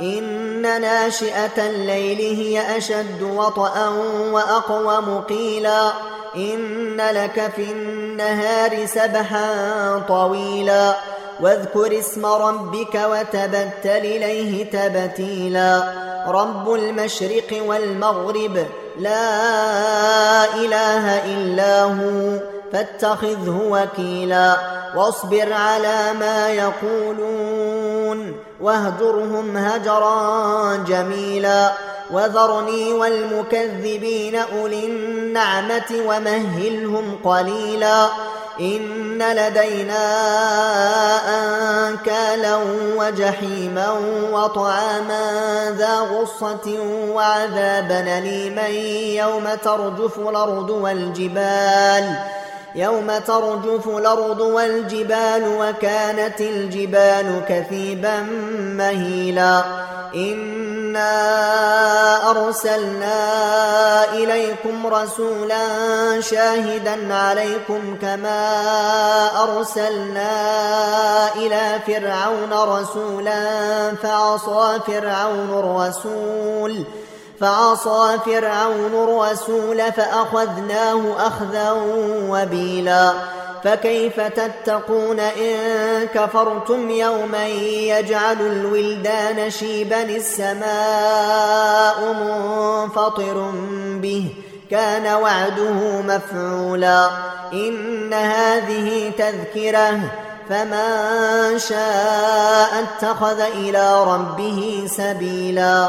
إن ناشئة الليل هي أشد وطئا وأقوم قيلا إن لك في النهار سبحا طويلا واذكر اسم ربك وتبتل إليه تبتيلا رب المشرق والمغرب لا إله إلا هو فاتخذه وكيلا واصبر على ما يقولون واهجرهم هجرا جميلا. وذرني والمكذبين أولي النعمة ومهلهم قليلا. إن لدينا أنكالا وجحيما وطعاما ذا غصة وعذابا أليما يوم ترجف الأرض والجبال. يوم ترجف الأرض والجبال وكانت الجبال كثيبا مهيلا. إنا أرسلنا إليكم رسولا شاهدا عليكم كما أرسلنا إلى فرعون رسولا فعصى فرعون الرسول. فعصى فرعون الرسول فأخذناه أخذا وبيلا. فكيف تتقون إن كفرتم يوما يجعل الولدان شيبا السماء منفطر به كان وعده مفعولا. إن هذه تذكرة فمن شاء اتخذ إلى ربه سبيلا.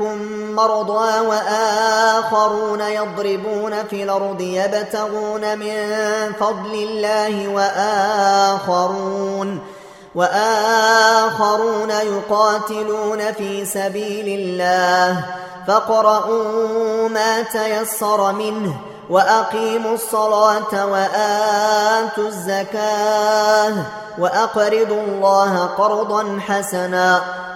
منكم مرضى وآخرون يضربون في الأرض يبتغون من فضل الله وآخرون وآخرون يقاتلون في سبيل الله فاقرؤوا ما تيسر منه وأقيموا الصلاة وآتوا الزكاة وأقرضوا الله قرضا حسنا